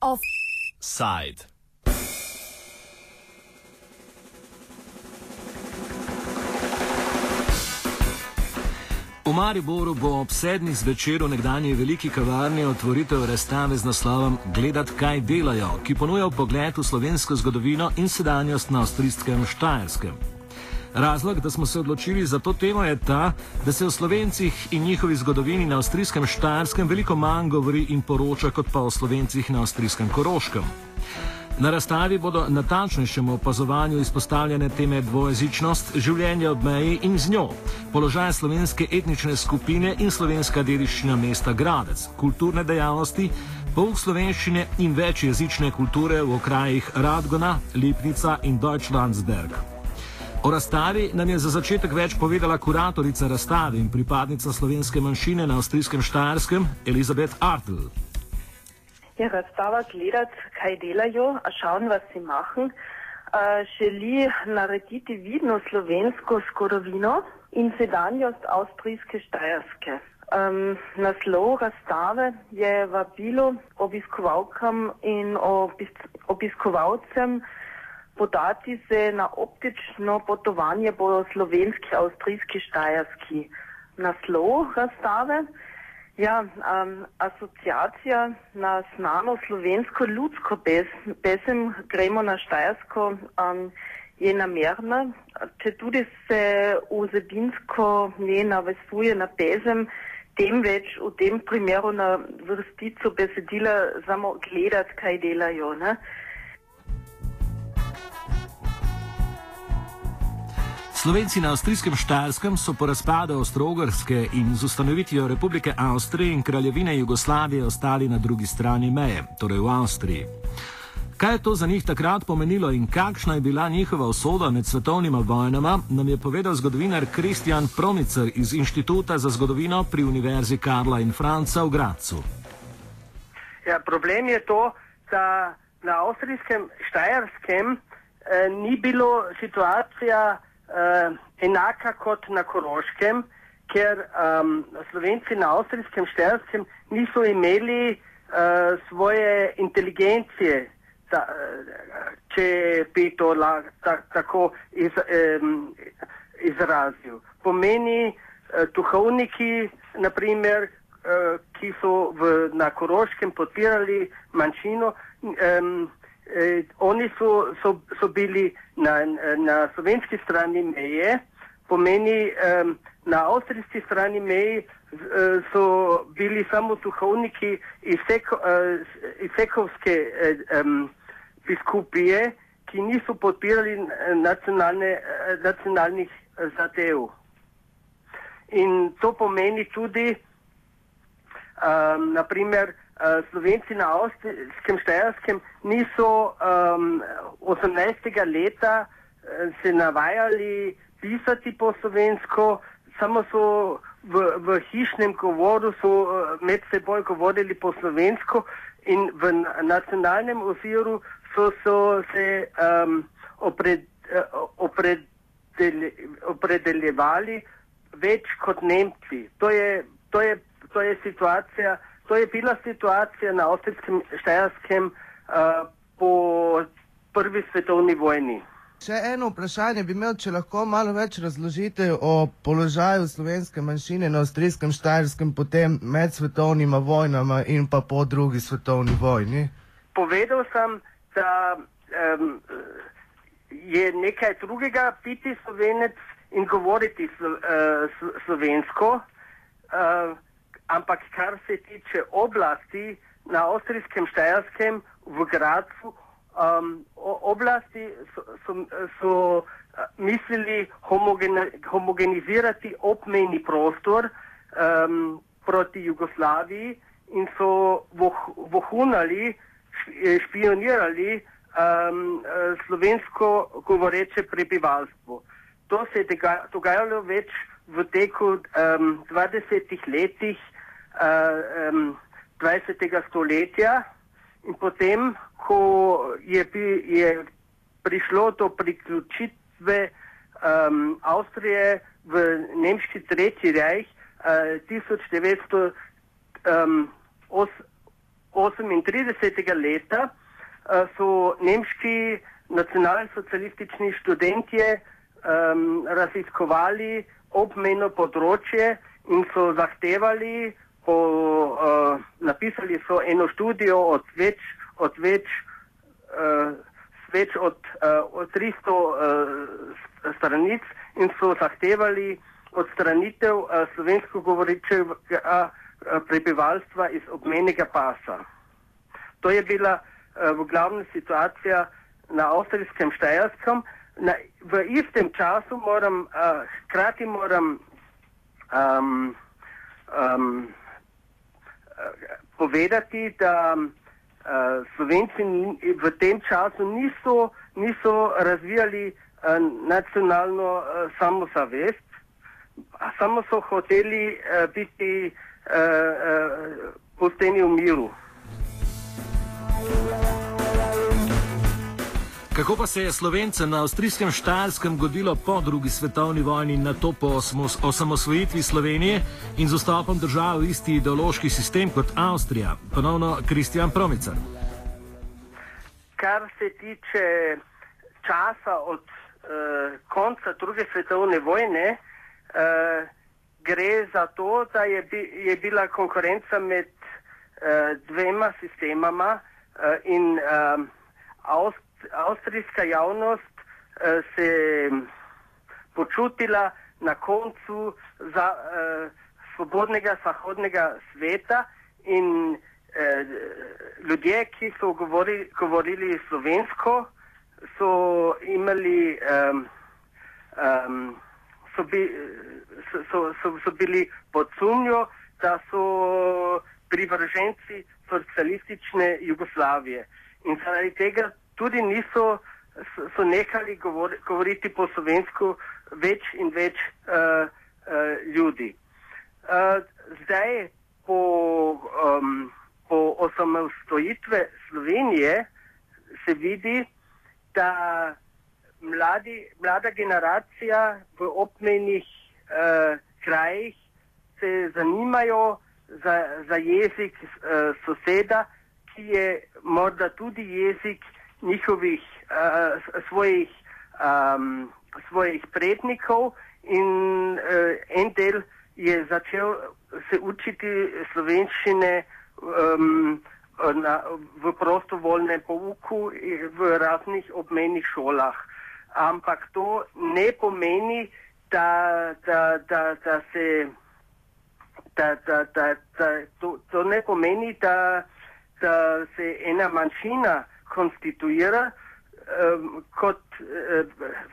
Offside. V Mariboru bo ob sedmih zvečer v nekdanji veliki kavarni otvoritev razstave z naslovom Gledat, kaj delajo, ki ponuja pogled v slovensko zgodovino in sedanjost na avstrijskem Štajerskem. Razlog, da smo se odločili za to temo, je ta, da se o slovencih in njihovi zgodovini na avstrijskem Štajerskem veliko manj govori in poroča, kot pa o slovencih na avstrijskem Koroškem. Na razstavi bodo natančnejšemu opazovanju izpostavljene teme dvojezičnost, življenje ob meji in z njo, položaj slovenske etnične skupine in slovenska dediščina mesta Gradec, kulturne dejavnosti, pouk slovenščine in večjezične kulture v okrajih Radgona, Lipnica in Deutschlandsberg. O razstavi nam je za začetek več povedala kuratorica razstave in pripadnica slovenske manjšine na avstrijskem Štajerskem, Elizabeth Artl. Ja, razstava gledati, kaj delajo, a schauen, was sie machen, uh, želi narediti vidno slovensko skorovino in sedanjost avstrijske štajerske. Um, naslov razstave je vabilo obiskovalkam in obis obiskovalcem podati se na optično potovanje po slovenski avstrijski štajerski. Naslov razstave Ja, um, asociacija na znano slovensko ljudsko pesem Gremo na Štajersko um, je namerna, če tudi se vsebinsko ne navezuje na pesem, temveč v tem primeru na vrstico besedila samo gledati, kaj delajo. Ne? Slovenci na avstrijskem Štajerskem so po razpadu Avstrogorske in z ustanovitvijo Republike Avstrije in Kraljevine Jugoslavije ostali na drugi strani meje, torej v Avstriji. Kaj je to za njih takrat pomenilo in kakšna je bila njihova usoda med svetovnima vojnama, nam je povedal zgodovinar Kristjan Promicer iz Inštituta za zgodovino pri Univerzi Karla in Franca v Gracu. Ja, problem je to, da na avstrijskem Štajerskem eh, ni bilo situacija, uh, enaka kot na Koroškem, ker um, Slovenci na avstrijskem Šterskem niso imeli uh, svoje inteligencije, ta, uh, če bi to la, ta, tako iz, um, izrazil. Pomeni uh, duhovniki, naprimer, uh, ki so v, na Koroškem podpirali manjšino. Um, eh, oni so, so, so bili na, na slovenski strani meje, pomeni eh, na avstrijski strani meje eh, so bili samo duhovniki iz, seko, eh, iz sekovske eh, eh, biskupije, ki niso podpirali nacionalne, eh, nacionalnih zadev. In to pomeni tudi, um, naprimer, Slovenci na Avstrijskem Štajerskem niso um, 18. leta uh, se navajali pisati po slovensko, samo so v, v hišnem govoru so uh, med seboj govorili po slovensko in v nacionalnem oziru so, so se um, opred, opredeli, opredeljevali več kot Nemci. To je, to je, to je situacija, To je bila situacija na avstrijskem Štajerskem uh, po prvi svetovni vojni. Še eno vprašanje bi imel, če lahko malo več razložite o položaju slovenske manjšine na avstrijskem Štajerskem potem med svetovnima vojnama in pa po drugi svetovni vojni. Povedal sem, da um, je nekaj drugega biti slovenec in govoriti slo, uh, slovensko. Uh, ampak kar se tiče oblasti na avstrijskem Štajerskem v Gracu, um, oblasti so, so, so uh, mislili homogeni, homogenizirati obmejni prostor um, proti Jugoslaviji in so voh, vohunali, špionirali um, slovensko govoreče prebivalstvo. To se je dogajalo več v teku um, 20 letih um, 20. stoletja in potem, ko je, je prišlo do priključitve um, Avstrije v nemški tretji rejh uh, 1938 leta uh, so nemški nacionalsocialistični študentje um, raziskovali obmejno področje in so zahtevali, po, uh, napisali so eno študijo od več, od več, uh, več od, uh, od 300 uh, stranic in so zahtevali odstranitev uh, slovensko govorečega uh, prebivalstva iz obmejnega pasa. To je bila uh, v glavnem situacija na avstrijskem Štajerskem. Na, v istem času moram, uh, hkrati moram um, um, povedati, da uh, Slovenci v tem času niso, niso razvijali uh, nacionalno uh, samozavest, samo so hoteli uh, biti uh, uh, pusteni v miru. Kako pa se je Slovencem na avstrijskem Štajerskem godilo po drugi svetovni vojni na to po osamosvojitvi Slovenije in z vstopom države v isti ideološki sistem kot Avstrija? Ponovno Kristjan Promicer. Kar se tiče časa od uh, konca druge svetovne vojne, uh, gre za to, da je, bi, je bila konkurenca med uh, dvema sistemama uh, in uh, Avstrija avstrijska javnost uh, se počutila na koncu za uh, svobodnega zahodnega sveta in uh, ljudje, ki so govori, govorili slovensko, so imeli, um, um, so, bi, so, so, so bili pod sumnjo, da so privrženci socialistične Jugoslavije. In zaradi tega tudi niso so nehali govor, govoriti po slovensko več in več uh, uh, ljudi. Uh, zdaj, po, um, po osamostojitve Slovenije se vidi, da mladi, mlada generacija v obmejnih uh, krajih se zanimajo za, za jezik uh, soseda, ki je morda tudi jezik, njihovih uh, svojih, um, svojih prednikov in uh, en del je začel se učiti slovenščine um, na, v prostovoljnem pouku v raznih obmejnih šolah. Ampak to ne pomeni, da, da, da, da se. Da, da, da, da, to, to ne pomeni, da, da se ena manjšina konstituira, um, kot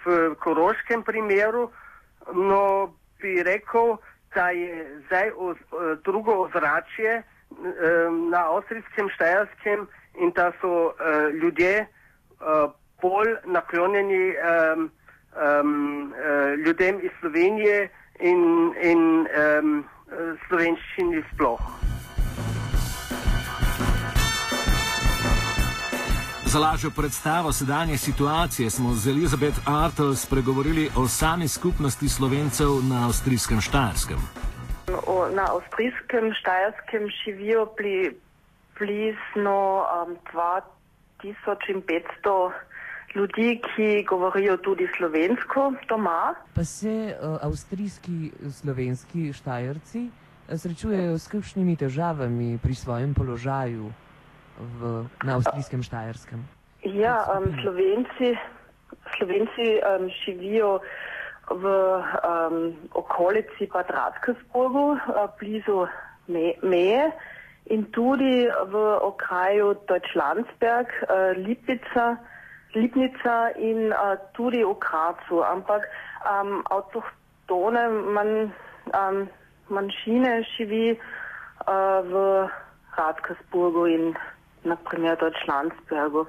v koroškem primeru, no bi rekel, da je zdaj oz, drugo ozračje um, na avstrijskem štajerskem in da so uh, ljudje uh, bolj naklonjeni um, um, uh, ljudem iz Slovenije in, in um, slovenščini sploh. Za lažjo predstavo sedanje situacije smo z Elizabeth Artel spregovorili o sami skupnosti slovencev na avstrijskem Štajerskem. Na avstrijskem Štajerskem živijo bližno um, 2500 ljudi, ki govorijo tudi slovensko doma. Pa se uh, avstrijski slovenski Štajerci uh, srečujejo s kakšnimi težavami pri svojem položaju? V, na avstrijskem Štajerskem? Ja, um, Slovenci, Slovenci um, živijo v um, okolici Bad Radkersburgu, uh, blizu me, meje in tudi v okraju Deutschlandsberg, uh, Lipica, Lipnica in uh, tudi v Kracu. Ampak um, avtohtone man, um, manjšine živi uh, v Radkersburgu in naprimer Deutschlandsbergu.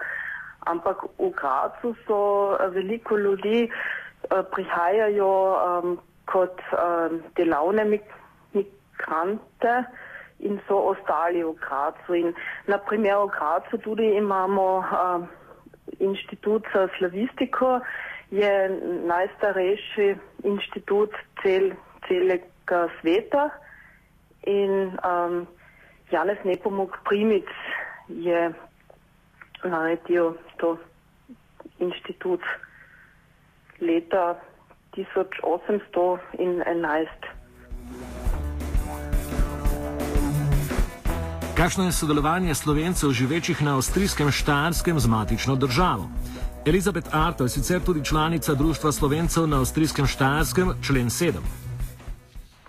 Ampak v Gracu so eh, veliko ljudi eh, prihajajo um, kot um, delavne migrante in so ostali v Gracu. In naprimer v Gracu tudi imamo um, inštitut za slavistiko je najstarejši inštitut cel, celega sveta in um, Janez Nepomuk Primic je naredil to inštitut leta 1811. Kakšno je sodelovanje slovencev živečih na avstrijskem Štajerskem z matično državo? Elizabeth Arto je sicer tudi članica Društva slovencev na avstrijskem Štajerskem, člen 7.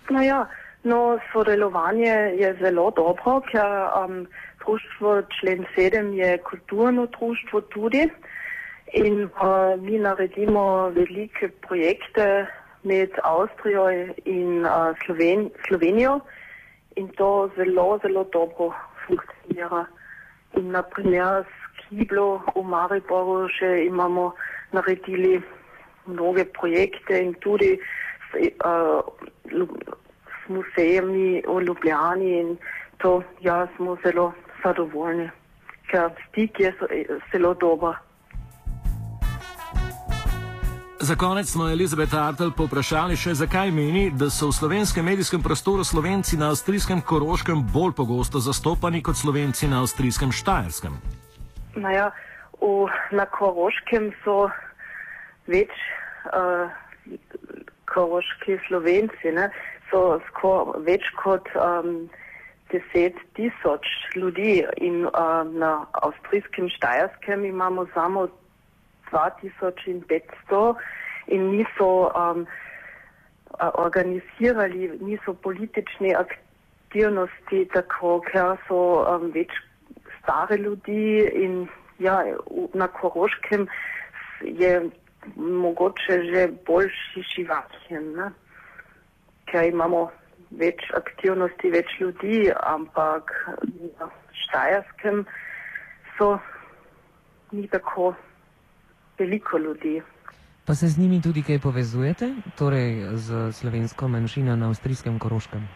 No ja, no, sodelovanje je zelo dobro, ker um, društvo člen 7 je kulturno društvo tudi. In uh, mi naredimo velike projekte med Avstrijo in uh, Sloven Slovenijo in to zelo, zelo dobro funkcionira. In naprimer s Kiblo v Mariboru še imamo naredili mnoge projekte in tudi s, uh, s musejami v Ljubljani in to ja smo zelo zadovoljni, ker stik je zelo dober. Za konec smo Elizabeth Artel poprašali še, zakaj meni, da so v slovenskem medijskem prostoru slovenci na avstrijskem Koroškem bolj pogosto zastopani kot slovenci na avstrijskem Štajerskem. Naja, v, na Koroškem so več uh, koroški slovenci, ne? so skoro več kot um, deset tisoč ljudi in uh, na avstrijskem Štajerskem imamo samo 2500 in niso um, organizirali, niso politične aktivnosti, tako ker so um, več stare ljudi in ja, na Koroškem je mogoče že boljši živahjen, ker imamo več aktivnosti, več ljudi, ampak na Štajerskem so ni tako veliko ljudi. Pa se z njimi tudi kaj povezujete, torej z slovensko manjšino na avstrijskem Koroškem?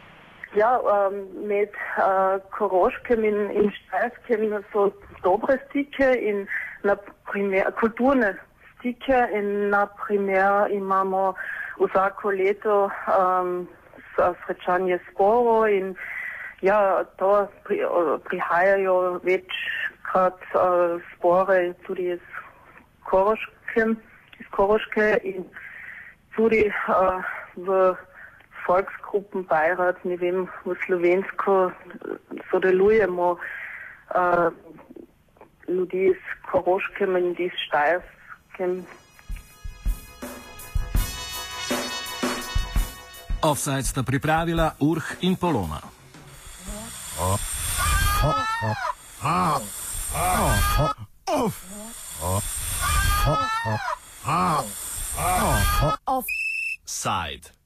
Ja, um, med uh, Koroškem in, in Štajerskem so dobre stike in naprimer, kulturne stike in naprimer imamo vsako leto um, srečanje sporo in ja, to pri, prihajajo večkrat uh, spore tudi iz Koroškem, iz Koroške in tudi uh, v Volksgruppen Beirat, ne vem, v Slovensko sodelujemo uh, ljudi iz Koroškem in iz Štajerskem. Offside sta pripravila Urh in Polona. Offside.